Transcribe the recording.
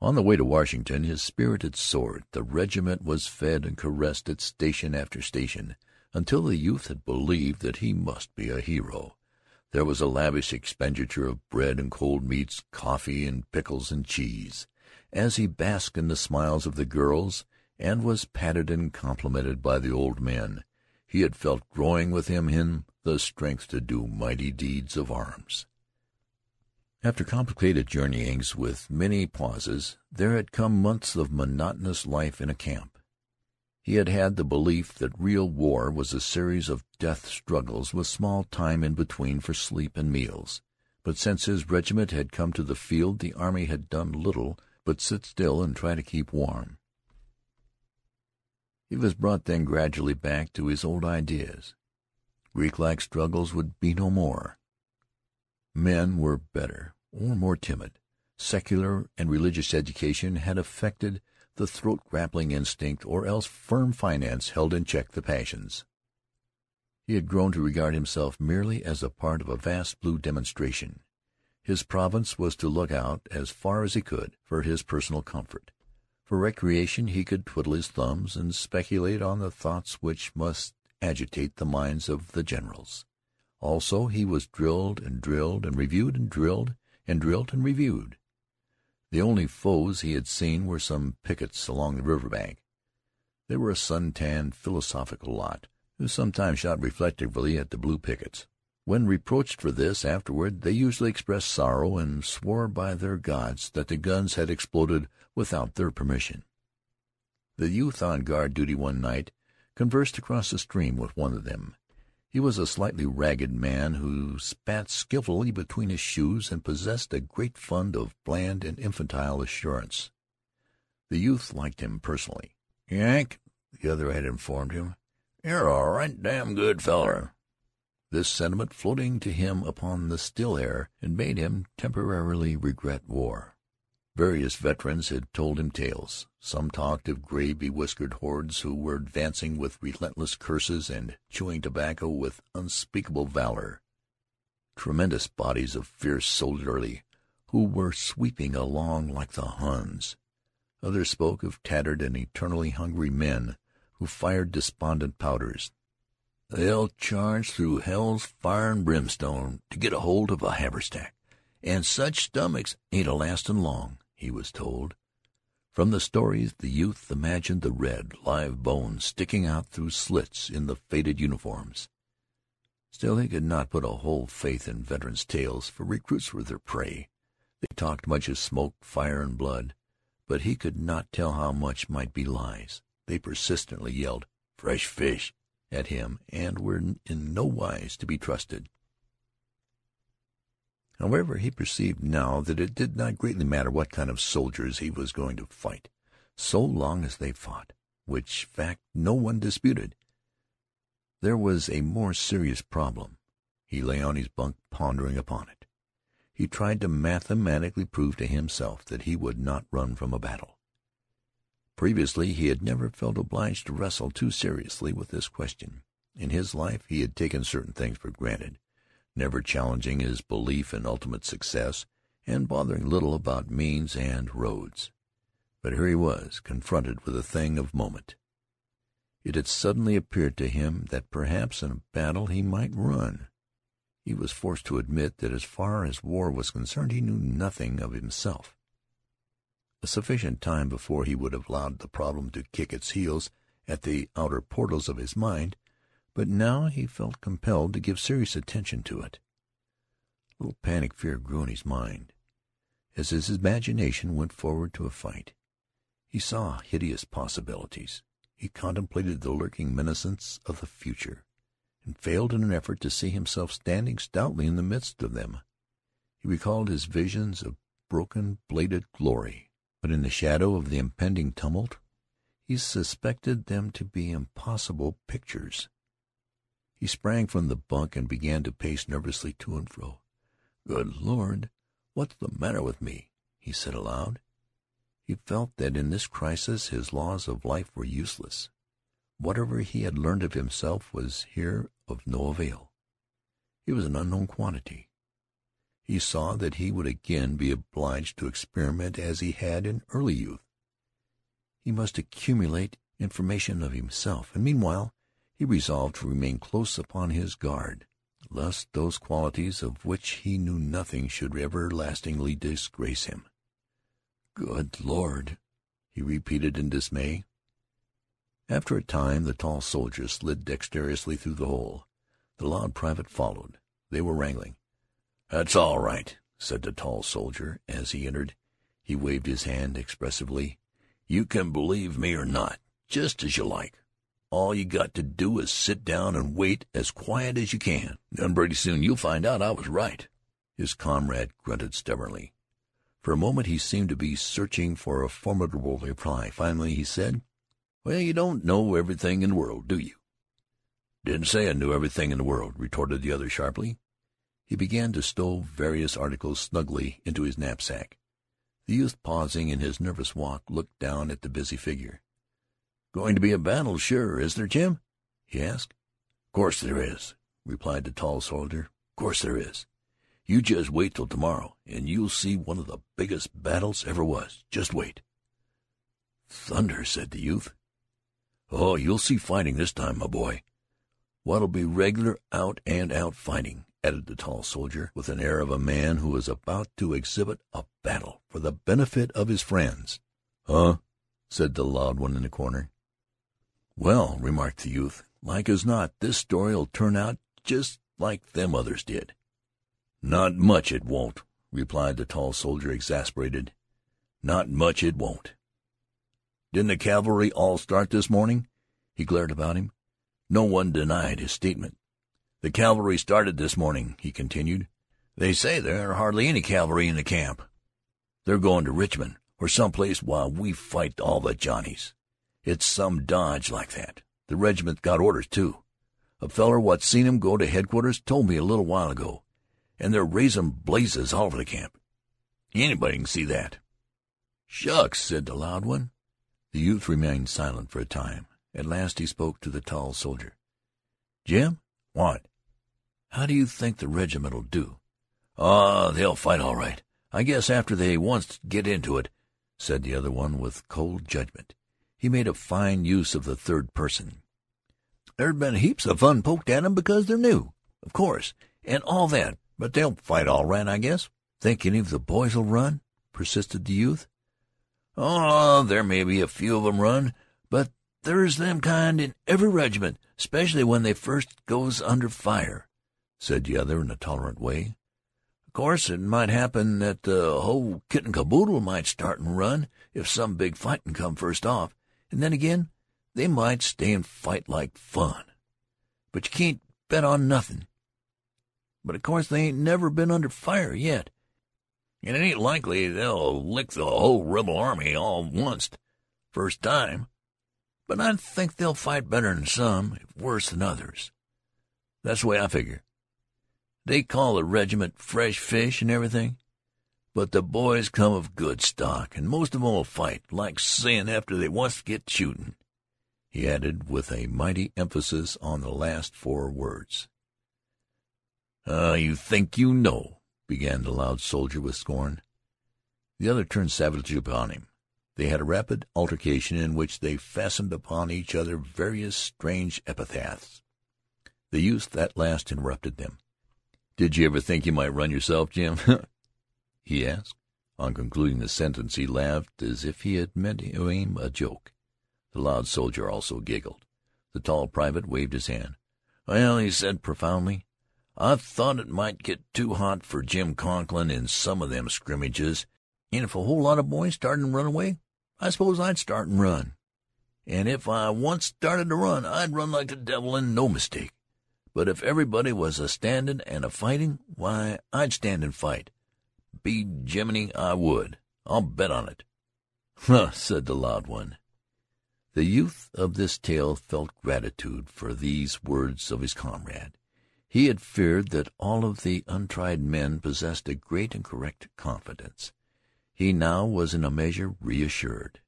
On the way to Washington his spirit had soared. The regiment was fed and caressed at station after station, until the youth had believed that he must be a hero. There was a lavish expenditure of bread and cold meats, coffee and pickles and cheese, as he basked in the smiles of the girls and was patted and complimented by the old men. He had felt growing within him the strength to do mighty deeds of arms. After complicated journeyings with many pauses, there had come months of monotonous life in a camp. He had had the belief that real war was a series of death struggles with small time in between for sleep and meals. But since his regiment had come to the field the army had done little but sit still and try to keep warm. He was brought then gradually back to his old ideas. Greek-like struggles would be no more. Men were better or more timid. Secular and religious education had affected the throat-grappling instinct, or else firm finance held in check the passions. He had grown to regard himself merely as a part of a vast blue demonstration. His province was to look out, as far as he could, for his personal comfort. For recreation he could twiddle his thumbs and speculate on the thoughts which must agitate the minds of the generals. Also he was drilled and drilled and reviewed and drilled and drilled and reviewed. The only foes he had seen were some pickets along the river bank. They were a sun-tanned, philosophical lot, who sometimes shot reflectively at the blue pickets. When reproached for this afterward, they usually expressed sorrow and swore by their gods that the guns had exploded without their permission. The youth on guard duty one night conversed across the stream with one of them. He was a slightly ragged man who spat skilfully between his shoes and possessed a great fund of bland and infantile assurance. The youth liked him personally. "Yank," the other had informed him, "you're a right damn good feller." This sentiment floating to him upon the still air had made him temporarily regret war. Various veterans had told him tales. Some talked of gray bewhiskered hordes who were advancing with relentless curses and chewing tobacco with unspeakable valor. Tremendous bodies of fierce soldiery who were sweeping along like the Huns. Others spoke of tattered and eternally hungry men who fired despondent powders. They'll charge through hell's fire and brimstone to get a hold of a haversack, and such stomachs ain't a lastin' long he was told. From the stories the youth imagined the red, live bones sticking out through slits in the faded uniforms. Still he could not put a whole faith in veterans' tales, for recruits were their prey. They talked much of smoke, fire, and blood, but he could not tell how much might be lies. They persistently yelled "fresh fish" at him, and were in no wise to be trusted. However, he perceived now that it did not greatly matter what kind of soldiers he was going to fight, so long as they fought, which fact no one disputed. There was a more serious problem. He lay on his bunk pondering upon it. He tried to mathematically prove to himself that he would not run from a battle. Previously he had never felt obliged to wrestle too seriously with this question. In his life he had taken certain things for granted never challenging his belief in ultimate success, and bothering little about means and roads. But here he was, confronted with a thing of moment. It had suddenly appeared to him that perhaps in a battle he might run. He was forced to admit that as far as war was concerned he knew nothing of himself. A sufficient time before he would have allowed the problem to kick its heels at the outer portals of his mind but now he felt compelled to give serious attention to it. A little panic fear grew in his mind. As his imagination went forward to a fight, he saw hideous possibilities. He contemplated the lurking menaces of the future, and failed in an effort to see himself standing stoutly in the midst of them. He recalled his visions of broken bladed glory, but in the shadow of the impending tumult he suspected them to be impossible pictures. He sprang from the bunk and began to pace nervously to and fro. "Good Lord, what's the matter with me?" he said aloud. He felt that in this crisis his laws of life were useless. Whatever he had learned of himself was here of no avail. He was an unknown quantity. he saw that he would again be obliged to experiment as he had in early youth. He must accumulate information of himself, and meanwhile he resolved to remain close upon his guard, lest those qualities of which he knew nothing should everlastingly disgrace him. "Good Lord!" he repeated in dismay. After a time the tall soldier slid dexterously through the hole. The loud private followed. They were wrangling. "That's all right," said the tall soldier as he entered. He waved his hand expressively. "You can believe me or not, just as you like. All you got to do is sit down and wait as quiet as you can. Then pretty soon you'll find out I was right." His comrade grunted stubbornly. For a moment he seemed to be searching for a formidable reply. Finally he said, "Well, you don't know everything in the world, do you?" "Didn't say I knew everything in the world," retorted the other sharply. He began to stow various articles snugly into his knapsack. The youth, pausing in his nervous walk, looked down at the busy figure. "Going to be a battle, sure, is there, Jim?" he asked. "Course there is," replied the tall soldier. "Course there is. You just wait till tomorrow, and you'll see one of the biggest battles ever was. Just wait." "Thunder!" said the youth. "Oh, you'll see fighting this time, my boy. What'll be regular out and out fighting," added the tall soldier, with the air of a man who is about to exhibit a battle for the benefit of his friends. "Huh?" said the loud one in the corner. "Well," remarked the youth, "like as not this story'll turn out just like them others did." "Not much it won't," replied the tall soldier, exasperated. "Not much it won't. Didn't the cavalry all start this morning?" He glared about him. No one denied his statement. "The cavalry started this morning," he continued. "They say there are hardly any cavalry in the camp. They're going to Richmond, or some place while we fight all the Johnnies. It's some dodge like that. The regiment's got orders, too. A feller what seen 'em go to headquarters told me a little while ago, and they're raising blazes all over the camp. Anybody can see that." "Shucks!" said the loud one. The youth remained silent for a time. At last he spoke to the tall soldier. "Jim." "What?" "How do you think the regiment'll do?" "Oh, they'll fight all right, I guess, after they once get into it," said the other one with cold judgment. He made a fine use of the third person. "There's been heaps of fun poked at 'em because they're new, of course, and all that, but they'll fight all right, I guess." "Think any of the boys'll run?" persisted the youth. "Oh, there may be a few of 'em run, but there's them kind in every regiment, especially when they first goes under fire," said the other in a tolerant way. "Of course it might happen that the whole kit and caboodle might start and run if some big fightin' come first off, and then again they might stay and fight like fun. But you can't bet on nothin'. But of course they ain't never been under fire yet, and it ain't likely they'll lick the whole rebel army all onct, first time but I think they'll fight better than some, if worse than others. That's the way I figure. They call the regiment fresh fish and everything, but the boys come of good stock, and most of 'em'll fight like sin after they once get shootin'," he added with a mighty emphasis on the last four words. "Ah, you think you know," began the loud soldier with scorn. The other turned savagely upon him. They had a rapid altercation in which they fastened upon each other various strange epithets. The youth at last interrupted them. "Did you ever think you might run yourself, Jim?" he asked. On concluding the sentence he laughed as if he had meant to aim a joke. The loud soldier also giggled. The tall private waved his hand. "Well," he said profoundly, "I thought it might get too hot for Jim Conklin in some of them scrimmages, and if a whole lot of boys started and run away, I suppose I'd start and run. And if I once started to run, I'd run like the devil and no mistake. But if everybody was a standin' and a fighting, why, I'd stand and fight. Be Jiminy, I would. I'll bet on it." "Huh!" said the loud one. The youth of this tale felt gratitude for these words of his comrade. He had feared that all of the untried men possessed a great and correct confidence. He now was in a measure reassured.